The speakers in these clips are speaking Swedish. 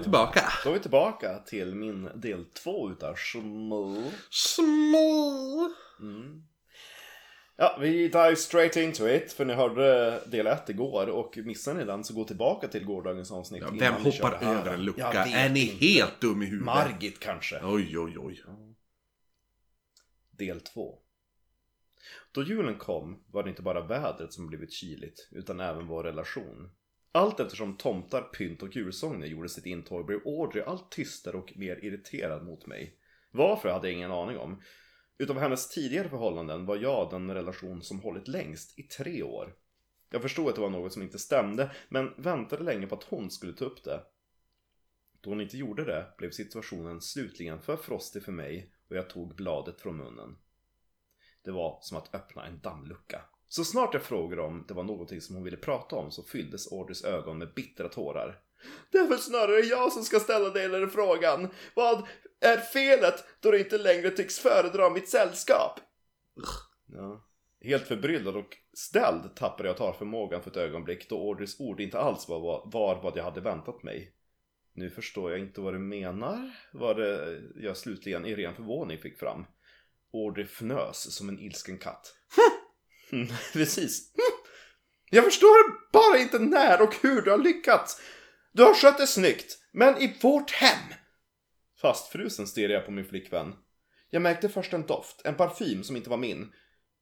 Vi tillbaka. Då är vi tillbaka till min del två utav Schmo. Små. Mm. Ja, vi dive straight into it. För ni hörde del 1 igår och missade ni den så gå tillbaka till gårdagens avsnitt. Ja, vem hoppar över en lucka? Är ni inte. helt dum i huvudet? Margit kanske. Oj, oj, oj. Del 2. Då julen kom var det inte bara vädret som blivit kyligt utan även vår relation. Allt eftersom tomtar, pynt och julsånger gjorde sitt intåg blev Audrey allt tystare och mer irriterad mot mig. Varför hade jag ingen aning om. Utav hennes tidigare förhållanden var jag den relation som hållit längst i tre år. Jag förstod att det var något som inte stämde men väntade länge på att hon skulle ta upp det. Då hon inte gjorde det blev situationen slutligen för frostig för mig och jag tog bladet från munnen. Det var som att öppna en dammlucka. Så snart jag frågade om det var någonting som hon ville prata om så fylldes Audreys ögon med bittra tårar. Det är väl snarare jag som ska ställa dig den frågan. Vad är felet då du inte längre tycks föredra mitt sällskap? Ja. Helt förbryllad och ställd tappade jag talförmågan för ett ögonblick då Audreys ord inte alls var, var, var vad jag hade väntat mig. Nu förstår jag inte vad du menar, var det jag slutligen i ren förvåning fick fram. Audrey fnös som en ilsken katt. Hm. Mm, Precis. Jag förstår bara inte när och hur du har lyckats. Du har skött det snyggt, men i vårt hem. Fastfrusen stirrade jag på min flickvän. Jag märkte först en doft, en parfym som inte var min.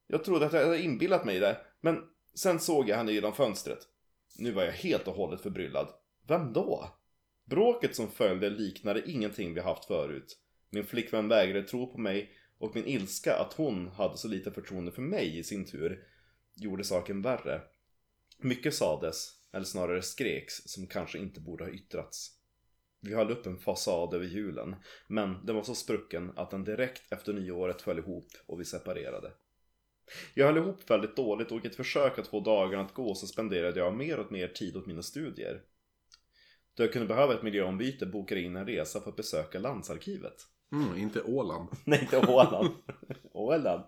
Jag trodde att jag hade inbillat mig det, men sen såg jag henne genom fönstret. Nu var jag helt och hållet förbryllad. Vem då? Bråket som följde liknade ingenting vi haft förut. Min flickvän vägrade tro på mig och min ilska att hon hade så lite förtroende för mig i sin tur gjorde saken värre. Mycket sades, eller snarare skreks, som kanske inte borde ha yttrats. Vi höll upp en fasad över julen, men den var så sprucken att den direkt efter nyåret föll ihop och vi separerade. Jag höll ihop väldigt dåligt och i ett försök att få dagarna att gå så spenderade jag mer och mer tid åt mina studier. Då jag kunde behöva ett miljöombyte bokade jag in en resa för att besöka landsarkivet. Mm, inte Åland. Nej, inte Åland. Åland.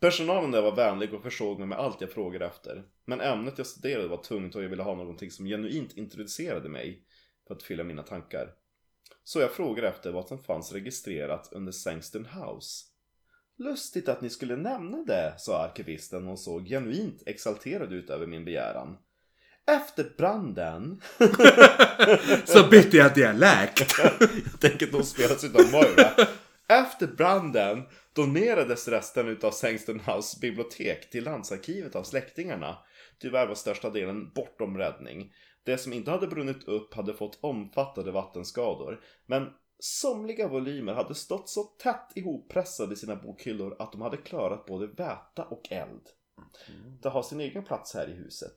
Personalen där var vänlig och försåg mig med allt jag frågade efter. Men ämnet jag studerade var tungt och jag ville ha någonting som genuint introducerade mig för att fylla mina tankar. Så jag frågade efter vad som fanns registrerat under Sangston House. Lustigt att ni skulle nämna det, sa arkivisten och såg genuint exalterad ut över min begäran. Efter branden Så bytte jag dialekt. Jag tänker att de spelas utav Moira. Efter branden donerades resten utav Sangston House bibliotek till landsarkivet av släktingarna. Tyvärr var största delen bortom räddning. Det som inte hade brunnit upp hade fått omfattande vattenskador. Men somliga volymer hade stått så tätt ihoppressade i sina bokhyllor att de hade klarat både väta och eld. Det har sin egen plats här i huset.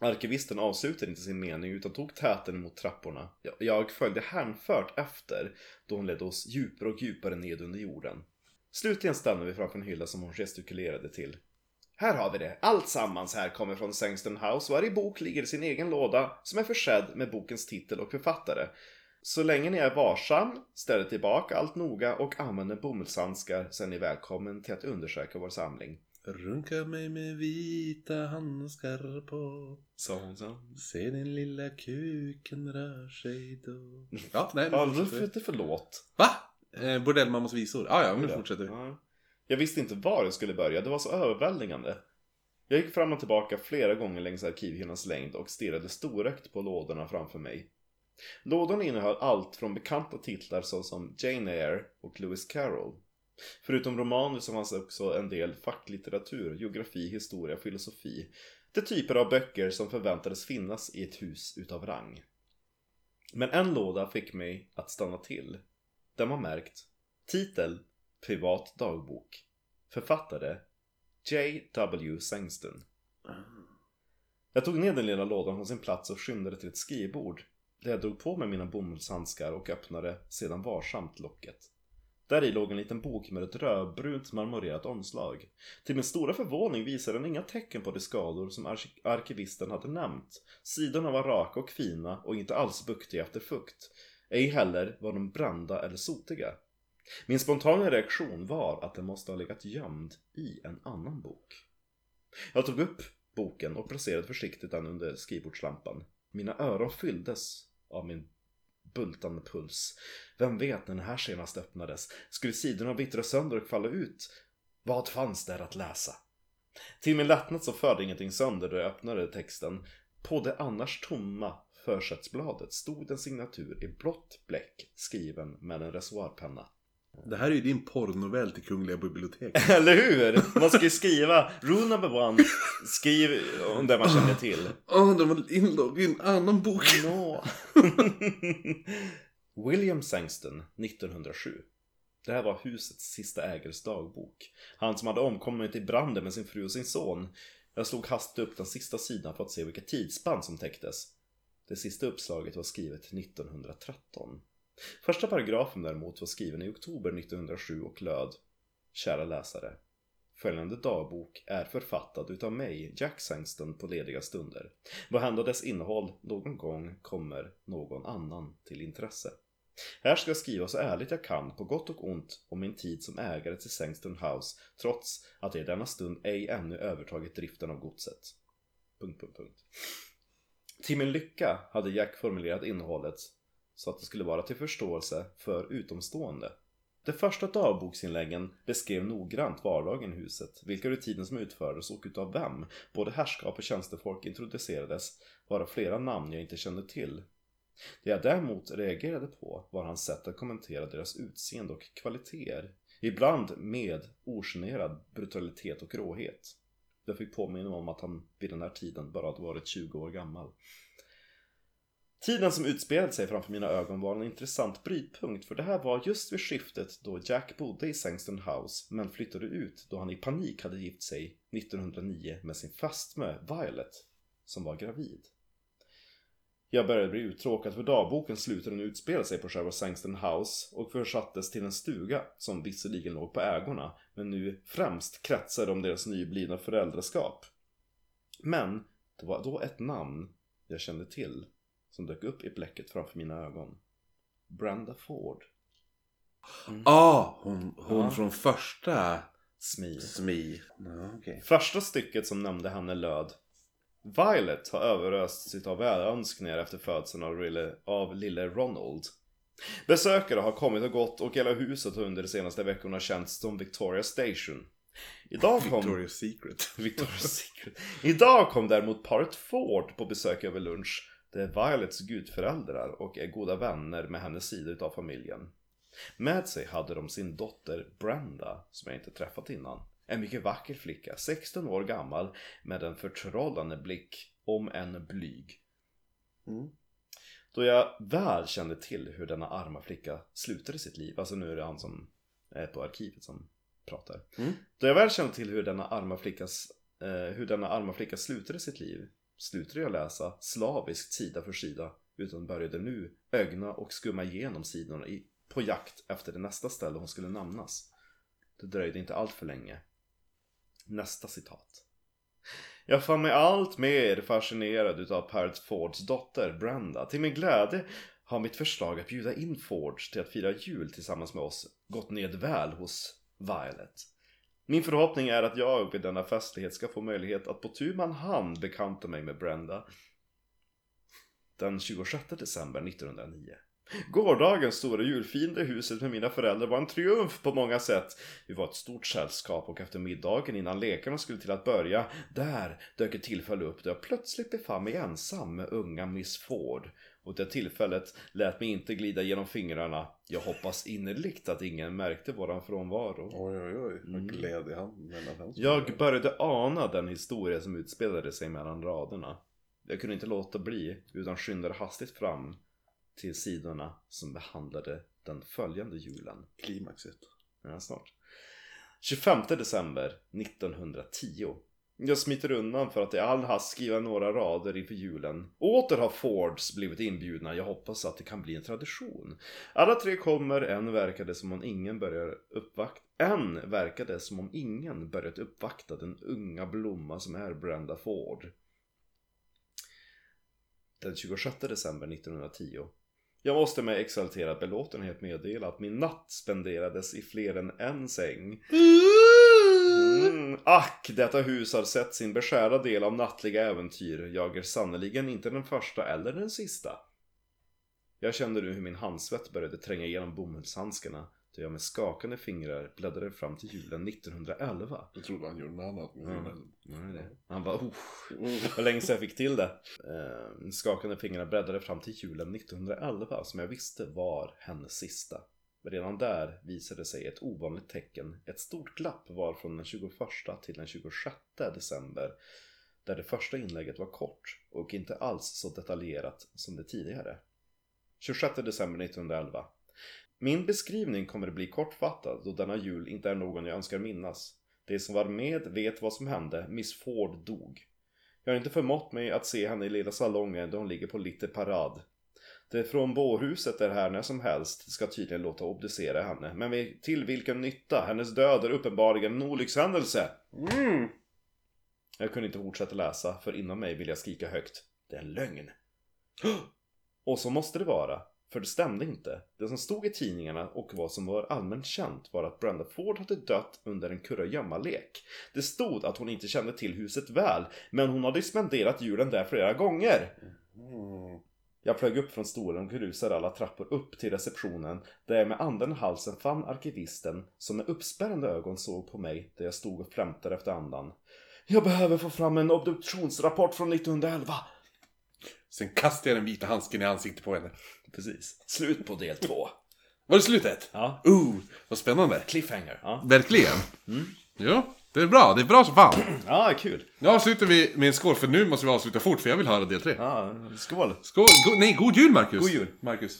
Arkivisten avslutade inte sin mening utan tog täten mot trapporna. Jag- följde hänfört efter då hon ledde oss djupare och djupare ned under jorden. Slutligen stannade vi framför en hylla som hon gestikulerade till. Här har vi det. Allt sammans här kommer från Sangston House. Varje bok ligger i sin egen låda som är försedd med bokens titel och författare. Så länge ni är varsam, ställer tillbaka allt noga och använder bomullshandskar så är ni välkommen till att undersöka vår samling. Runka mig med vita handskar på. Sa hon så. Se din lilla kuken rör sig då. Ja, nej. Ja, nu fortsätter förlåt. Va? Eh, Bordellmammans visor. Ah, ja, nu fortsätter vi. Ja. Jag visste inte var jag skulle börja, det var så överväldigande. Jag gick fram och tillbaka flera gånger längs arkivhyllans längd och stirrade storögt på lådorna framför mig. Lådorna innehöll allt från bekanta titlar såsom Jane Eyre och Lewis Carroll. Förutom romaner så fanns också en del facklitteratur, geografi, historia, filosofi. De typer av böcker som förväntades finnas i ett hus utav rang. Men en låda fick mig att stanna till. Den var märkt Titel Privat dagbok Författare J.W. Sengston. Jag tog ner den lilla lådan från sin plats och skyndade till ett skrivbord där jag drog på mig mina bomullshandskar och öppnade sedan varsamt locket. Där i låg en liten bok med ett rödbrunt marmorerat omslag. Till min stora förvåning visade den inga tecken på de skador som ark- arkivisten hade nämnt. Sidorna var raka och fina och inte alls buktiga efter fukt. Ej heller var de brända eller sotiga. Min spontana reaktion var att den måste ha legat gömd i en annan bok. Jag tog upp boken och placerade försiktigt den under skrivbordslampan. Mina öron fylldes av min bultande puls. Vem vet när den här senast öppnades? Skulle sidorna vittra sönder och falla ut? Vad fanns där att läsa? Till min lättnad så förde ingenting sönder då jag öppnade texten. På det annars tomma försättsbladet stod en signatur i blått bläck skriven med en reservoarpenna. Det här är ju din porrnovell till Kungliga biblioteket. Eller hur? Man ska ju skriva one, skriv om det man känner till. Åh, oh, de var inlogg i en annan bok. No. William Sangston, 1907. Det här var husets sista ägares dagbok. Han som hade omkommit i branden med sin fru och sin son. Jag slog hastigt upp den sista sidan för att se vilka tidsspann som täcktes. Det sista uppslaget var skrivet 1913. Första paragrafen däremot var skriven i oktober 1907 och löd Kära läsare. Följande dagbok är författad utav mig, Jack Sangston, på lediga stunder. Vad händer dess innehåll någon gång kommer någon annan till intresse. Här ska jag skriva så ärligt jag kan, på gott och ont, om min tid som ägare till Sangston House, trots att jag i denna stund ej ännu övertagit driften av godset. Punkt, punkt, punkt. Till min lycka hade Jack formulerat innehållet så att det skulle vara till förståelse för utomstående. De första dagboksinläggen beskrev noggrant vardagen i huset, vilka rutiner som utfördes och utav vem både herrskap och tjänstefolk introducerades, varav flera namn jag inte kände till. Det jag däremot reagerade på var hans sätt att kommentera deras utseende och kvaliteter, ibland med ogenerad brutalitet och råhet. Jag fick påminna om att han vid den här tiden bara hade varit 20 år gammal. Tiden som utspelade sig framför mina ögon var en intressant brytpunkt för det här var just vid skiftet då Jack bodde i Sangston House men flyttade ut då han i panik hade gift sig 1909 med sin fästmö Violet som var gravid. Jag började bli uttråkad för dagboken slutade nu utspela sig på själva Sangston House och försattes till en stuga som visserligen låg på ägorna men nu främst kretsade om deras nyblivna föräldraskap. Men det var då ett namn jag kände till som dök upp i bläcket framför mina ögon. Brenda Ford. Mm. Ah, hon, hon Ja. från första Smi. SMI. Ja, okej. Första stycket som nämnde henne löd Violet har överösts av välönskningar efter födseln av lille, av lille Ronald. Besökare har kommit och gått och hela huset har under de senaste veckorna känts som Victoria Station. Idag kom... Victoria's Secret. Victoria's Secret. Idag kom däremot paret Ford på besök över lunch. Det är Violets gudföräldrar och är goda vänner med hennes sida utav familjen. Med sig hade de sin dotter Brenda, som jag inte träffat innan. En mycket vacker flicka, 16 år gammal, med en förtrollande blick, om en blyg. Mm. Då jag väl kände till hur denna arma flicka slutade sitt liv, alltså nu är det han som är på arkivet som pratar. Mm. Då jag väl kände till hur denna arma flickas, eh, hur denna arma flicka slutade sitt liv, slutade jag läsa slaviskt sida för sida, utan började nu ögna och skumma igenom sidorna i, på jakt efter det nästa ställe hon skulle namnas. Det dröjde inte allt för länge. Nästa citat. Jag fann mig allt mer fascinerad utav Paret Fords dotter Brenda. Till min glädje har mitt förslag att bjuda in Fords till att fira jul tillsammans med oss gått ned väl hos Violet. Min förhoppning är att jag vid denna festlighet ska få möjlighet att på tu man hand bekanta mig med Brenda. Den 26 december 1909. Gårdagens stora julfirande i huset med mina föräldrar var en triumf på många sätt. Vi var ett stort sällskap och efter middagen innan lekarna skulle till att börja, där dök ett tillfälle upp då jag plötsligt befann mig ensam med unga Miss Ford. Och det tillfället lät mig inte glida genom fingrarna. Jag hoppas innerligt att ingen märkte våran frånvaro. Oj, oj, oj. Vad Mm. gled i hand mellan hans Jag började ana den historia som utspelade sig mellan raderna. Jag kunde inte låta bli, utan skyndade hastigt fram till sidorna som behandlade den följande julen. Klimaxet. Ja, snart. 25 december 1910. Jag smiter undan för att i all hast skriva några rader inför julen. Åter har Fords blivit inbjudna. Jag hoppas att det kan bli en tradition. Alla tre kommer, än verkade som om ingen börjar uppvakta än verkade som om ingen börjat uppvakta den unga blomma som är Brenda Ford. Den 26 december 1910. Jag måste med exalterad belåtenhet meddela att min natt spenderades i fler än en säng. Mm, ack, detta hus har sett sin beskärda del av nattliga äventyr. Jag är sannerligen inte den första eller den sista. Jag kände nu hur min handsvett började tränga igenom bomullshandskarna då jag med skakande fingrar bläddrade fram till julen 1911. Jag trodde han gjorde något annat. Men Mm. Det. Han bara oh, det var länge sedan jag fick till det. Eh, skakande fingrarna bläddrade fram till julen 1911 som jag visste var hennes sista. Redan där visade sig ett ovanligt tecken. Ett stort glapp var från den 21 till den 26 december. Där det första inlägget var kort och inte alls så detaljerat som det tidigare. 26 december 1911. Min beskrivning kommer att bli kortfattad då denna jul inte är någon jag önskar minnas. De som var med vet vad som hände. Miss Ford dog. Jag har inte förmått mig att se henne i lilla salongen då hon ligger på lite parad. Det från bårhuset är här när som helst ska tydligen låta obducera henne. Men till vilken nytta? Hennes död är uppenbarligen en olyckshändelse. Mm. Jag kunde inte fortsätta läsa, för inom mig ville jag skrika högt. Det är en lögn. Och så måste det vara. För det stämde inte. Det som stod i tidningarna och vad som var allmänt känt var att Brenda Ford hade dött under en kurragömma-lek. Det stod att hon inte kände till huset väl, men hon hade spenderat julen där flera gånger. Mm. Jag flög upp från stolen och rusade alla trappor upp till receptionen där jag med anden i halsen fann arkivisten som med uppspärrande ögon såg på mig där jag stod och flämtade efter andan. Jag behöver få fram en obduktionsrapport från 1911. Sen kastade jag den vita handsken i ansiktet på henne. Precis. Slut på del två. Var det slutet? Ja. Oh, vad spännande. Cliffhanger. Ja, Verkligen. Ja, det är bra. Det är bra som fan. ja kul. Nu avslutar vi med en skål, för nu måste vi avsluta fort, för jag vill höra del tre. Ja, skål. Skål! Go- nej, god jul Marcus! God jul. Marcus.